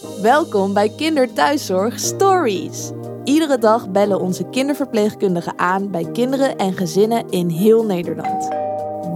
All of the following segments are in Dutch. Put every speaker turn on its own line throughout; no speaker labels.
Welkom bij Kinderthuiszorg Stories. Iedere dag bellen onze kinderverpleegkundigen aan bij kinderen en gezinnen in heel Nederland.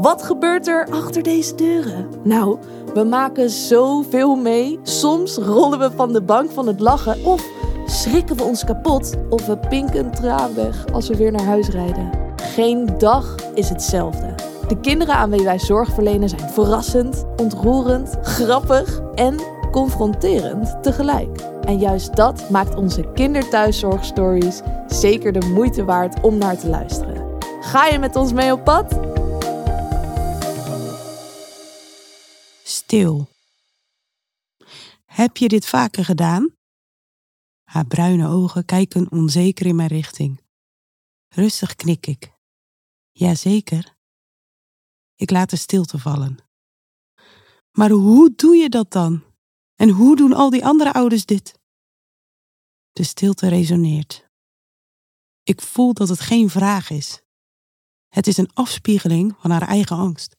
Wat gebeurt er achter deze deuren? Nou, we maken zoveel mee. Soms rollen we van de bank van het lachen of schrikken we ons kapot of we pinken een traan weg als we weer naar huis rijden. Geen dag is hetzelfde. De kinderen aan wie wij zorg verlenen zijn verrassend, ontroerend, grappig en confronterend tegelijk. En juist dat maakt onze kinderthuiszorgstories zeker de moeite waard om naar te luisteren. Ga je met ons mee op pad?
Stil. Heb je dit vaker gedaan? Haar bruine ogen kijken onzeker in mijn richting. Rustig knik ik. Jazeker. Ik laat de stilte vallen. Maar hoe doe je dat dan? En hoe doen al die andere ouders dit? De stilte resoneert. Ik voel dat het geen vraag is. Het is een afspiegeling van haar eigen angst.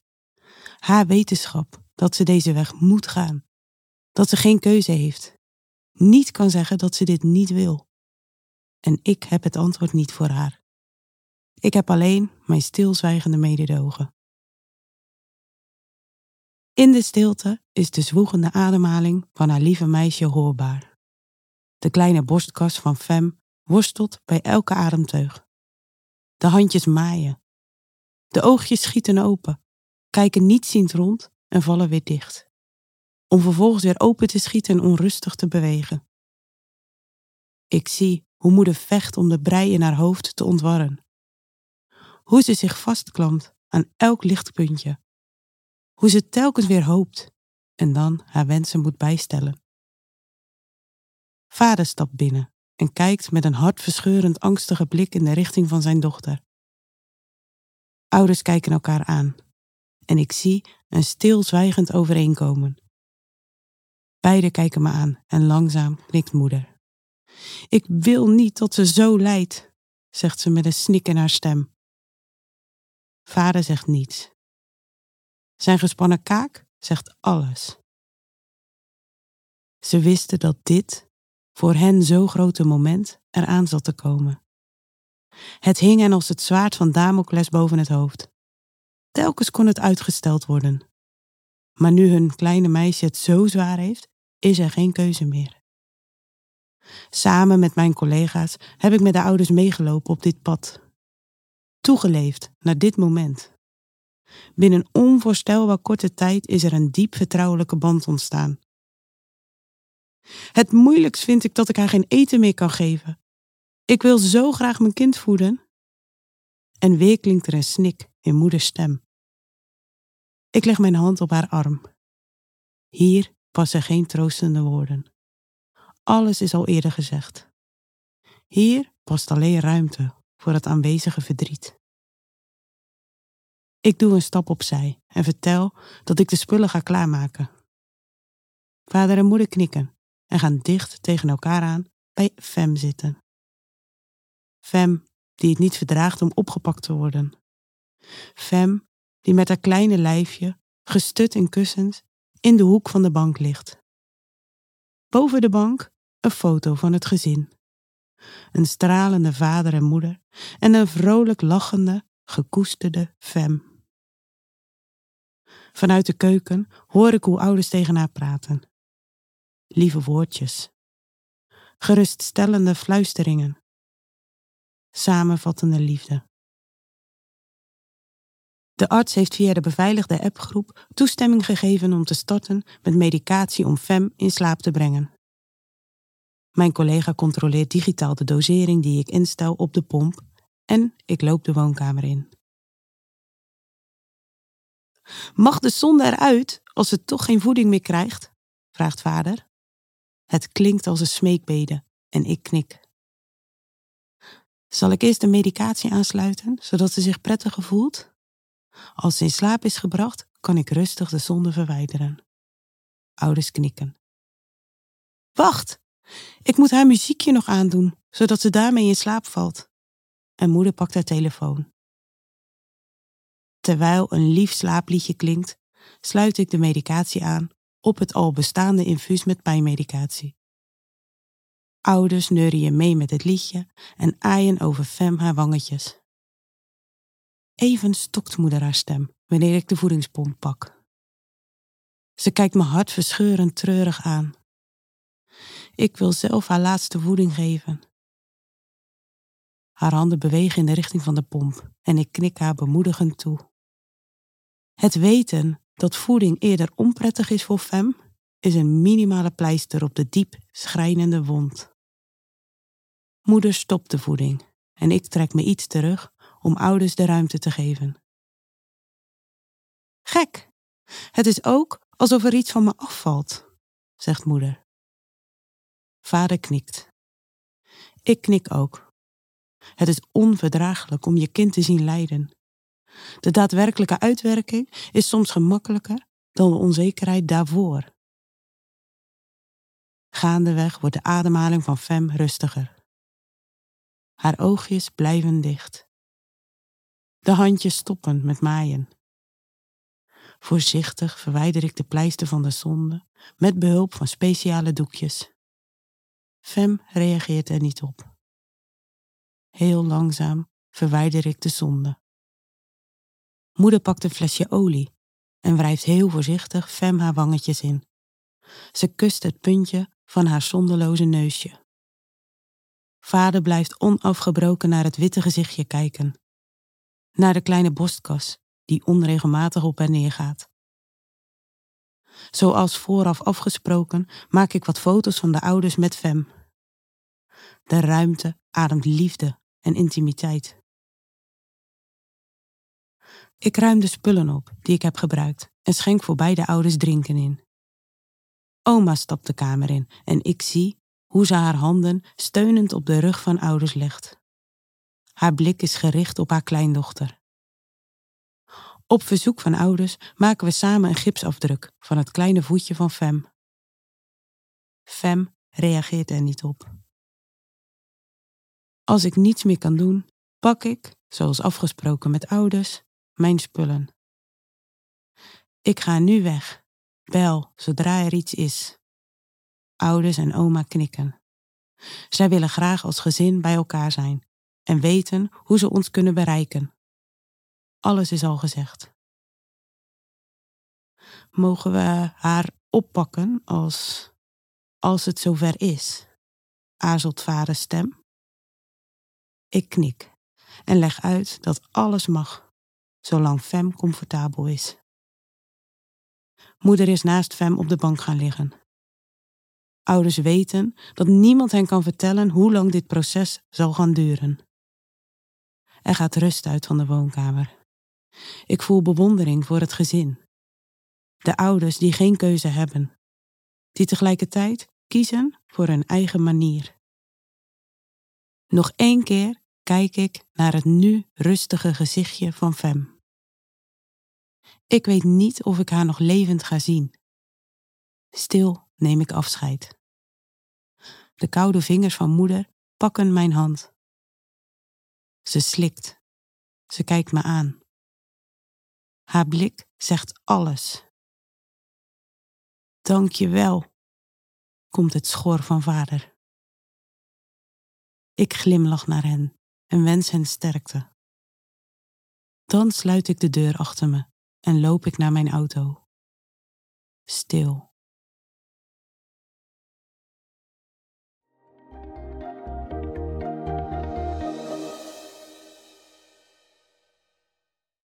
Haar wetenschap dat ze deze weg moet gaan. Dat ze geen keuze heeft. Niet kan zeggen dat ze dit niet wil. En ik heb het antwoord niet voor haar. Ik heb alleen mijn stilzwijgende mededogen. In de stilte is de zwoegende ademhaling van haar lieve meisje hoorbaar. De kleine borstkas van Fem worstelt bij elke ademteug. De handjes maaien. De oogjes schieten open, kijken nietziend rond en vallen weer dicht. Om vervolgens weer open te schieten en onrustig te bewegen. Ik zie hoe moeder vecht om de brei in haar hoofd te ontwarren. Hoe ze zich vastklampt aan elk lichtpuntje hoe ze telkens weer hoopt en dan haar wensen moet bijstellen. Vader stapt binnen en kijkt met een hartverscheurend angstige blik in de richting van zijn dochter. Ouders kijken elkaar aan en ik zie een stilzwijgend overeenkomen. Beiden kijken me aan en langzaam knikt moeder. Ik wil niet dat ze zo lijdt, zegt ze met een snik in haar stem. Vader zegt niets zijn gespannen kaak zegt alles. Ze wisten dat dit, voor hen zo grote moment, eraan zat te komen. Het hing hen als het zwaard van Damocles boven het hoofd. Telkens kon het uitgesteld worden. Maar nu hun kleine meisje het zo zwaar heeft, is er geen keuze meer. Samen met mijn collega's heb ik met de ouders meegelopen op dit pad. Toegeleefd naar dit moment. Binnen onvoorstelbaar korte tijd is er een diep vertrouwelijke band ontstaan. Het moeilijkst vind ik dat ik haar geen eten meer kan geven. Ik wil zo graag mijn kind voeden. En weer klinkt er een snik in moeders stem. Ik leg mijn hand op haar arm. Hier passen geen troostende woorden. Alles is al eerder gezegd. Hier past alleen ruimte voor het aanwezige verdriet. Ik doe een stap opzij en vertel dat ik de spullen ga klaarmaken. Vader en moeder knikken en gaan dicht tegen elkaar aan bij Fem zitten. Fem, die het niet verdraagt om opgepakt te worden. Fem, die met haar kleine lijfje, gestut in kussens, in de hoek van de bank ligt. Boven de bank een foto van het gezin. Een stralende vader en moeder en een vrolijk lachende, gekoesterde Fem. Vanuit de keuken hoor ik hoe ouders tegen haar praten. Lieve woordjes. Geruststellende fluisteringen. Samenvattende liefde. De arts heeft via de beveiligde appgroep toestemming gegeven om te starten met medicatie om FEM in slaap te brengen. Mijn collega controleert digitaal de dosering die ik instel op de pomp en ik loop de woonkamer in. Mag de zonde eruit als ze toch geen voeding meer krijgt? vraagt vader. Het klinkt als een smeekbede en ik knik. Zal ik eerst de medicatie aansluiten, zodat ze zich prettiger voelt? Als ze in slaap is gebracht, kan ik rustig de zonde verwijderen. Ouders knikken. Wacht, ik moet haar muziekje nog aandoen, zodat ze daarmee in slaap valt. En moeder pakt haar telefoon. Terwijl een lief slaapliedje klinkt, sluit ik de medicatie aan op het al bestaande infuus met pijnmedicatie. Ouders neurien mee met het liedje en aaien over Fem haar wangetjes. Even stokt moeder haar stem wanneer ik de voedingspomp pak. Ze kijkt me hartverscheurend treurig aan. Ik wil zelf haar laatste voeding geven. Haar handen bewegen in de richting van de pomp en ik knik haar bemoedigend toe. Het weten dat voeding eerder onprettig is voor Fem is een minimale pleister op de diep schrijnende wond. Moeder stopt de voeding en ik trek me iets terug om ouders de ruimte te geven. Gek! Het is ook alsof er iets van me afvalt, zegt moeder. Vader knikt. Ik knik ook. Het is onverdraaglijk om je kind te zien lijden. De daadwerkelijke uitwerking is soms gemakkelijker dan de onzekerheid daarvoor. Gaandeweg wordt de ademhaling van Fem rustiger. Haar oogjes blijven dicht. De handjes stoppen met maaien. Voorzichtig verwijder ik de pleister van de zonde met behulp van speciale doekjes. Fem reageert er niet op. Heel langzaam verwijder ik de zonde. Moeder pakt een flesje olie en wrijft heel voorzichtig Fem haar wangetjes in. Ze kust het puntje van haar zondeloze neusje. Vader blijft onafgebroken naar het witte gezichtje kijken. Naar de kleine borstkas die onregelmatig op en neer gaat. Zoals vooraf afgesproken maak ik wat foto's van de ouders met Fem. De ruimte ademt liefde en intimiteit. Ik ruim de spullen op die ik heb gebruikt en schenk voor beide ouders drinken in. Oma stapt de kamer in en ik zie hoe ze haar handen steunend op de rug van ouders legt. Haar blik is gericht op haar kleindochter. Op verzoek van ouders maken we samen een gipsafdruk van het kleine voetje van Fem. Fem reageert er niet op. Als ik niets meer kan doen, pak ik, zoals afgesproken met ouders, mijn spullen. Ik ga nu weg. Bel zodra er iets is. Ouders en oma knikken. Zij willen graag als gezin bij elkaar zijn en weten hoe ze ons kunnen bereiken. Alles is al gezegd. Mogen we haar oppakken als, als het zover is? Aarzelt vaders stem. Ik knik en leg uit dat alles mag, zolang Fem comfortabel is. Moeder is naast Fem op de bank gaan liggen. Ouders weten dat niemand hen kan vertellen hoe lang dit proces zal gaan duren. Er gaat rust uit van de woonkamer. Ik voel bewondering voor het gezin. De ouders die geen keuze hebben, die tegelijkertijd kiezen voor hun eigen manier. Nog één keer kijk ik naar het nu rustige gezichtje van Fem. Ik weet niet of ik haar nog levend ga zien. Stil neem ik afscheid. De koude vingers van moeder pakken mijn hand. Ze slikt. Ze kijkt me aan. Haar blik zegt alles. Dank je wel, komt het schor van vader. Ik glimlach naar hen en wens hen sterkte. Dan sluit ik de deur achter me en loop ik naar mijn auto. Stil.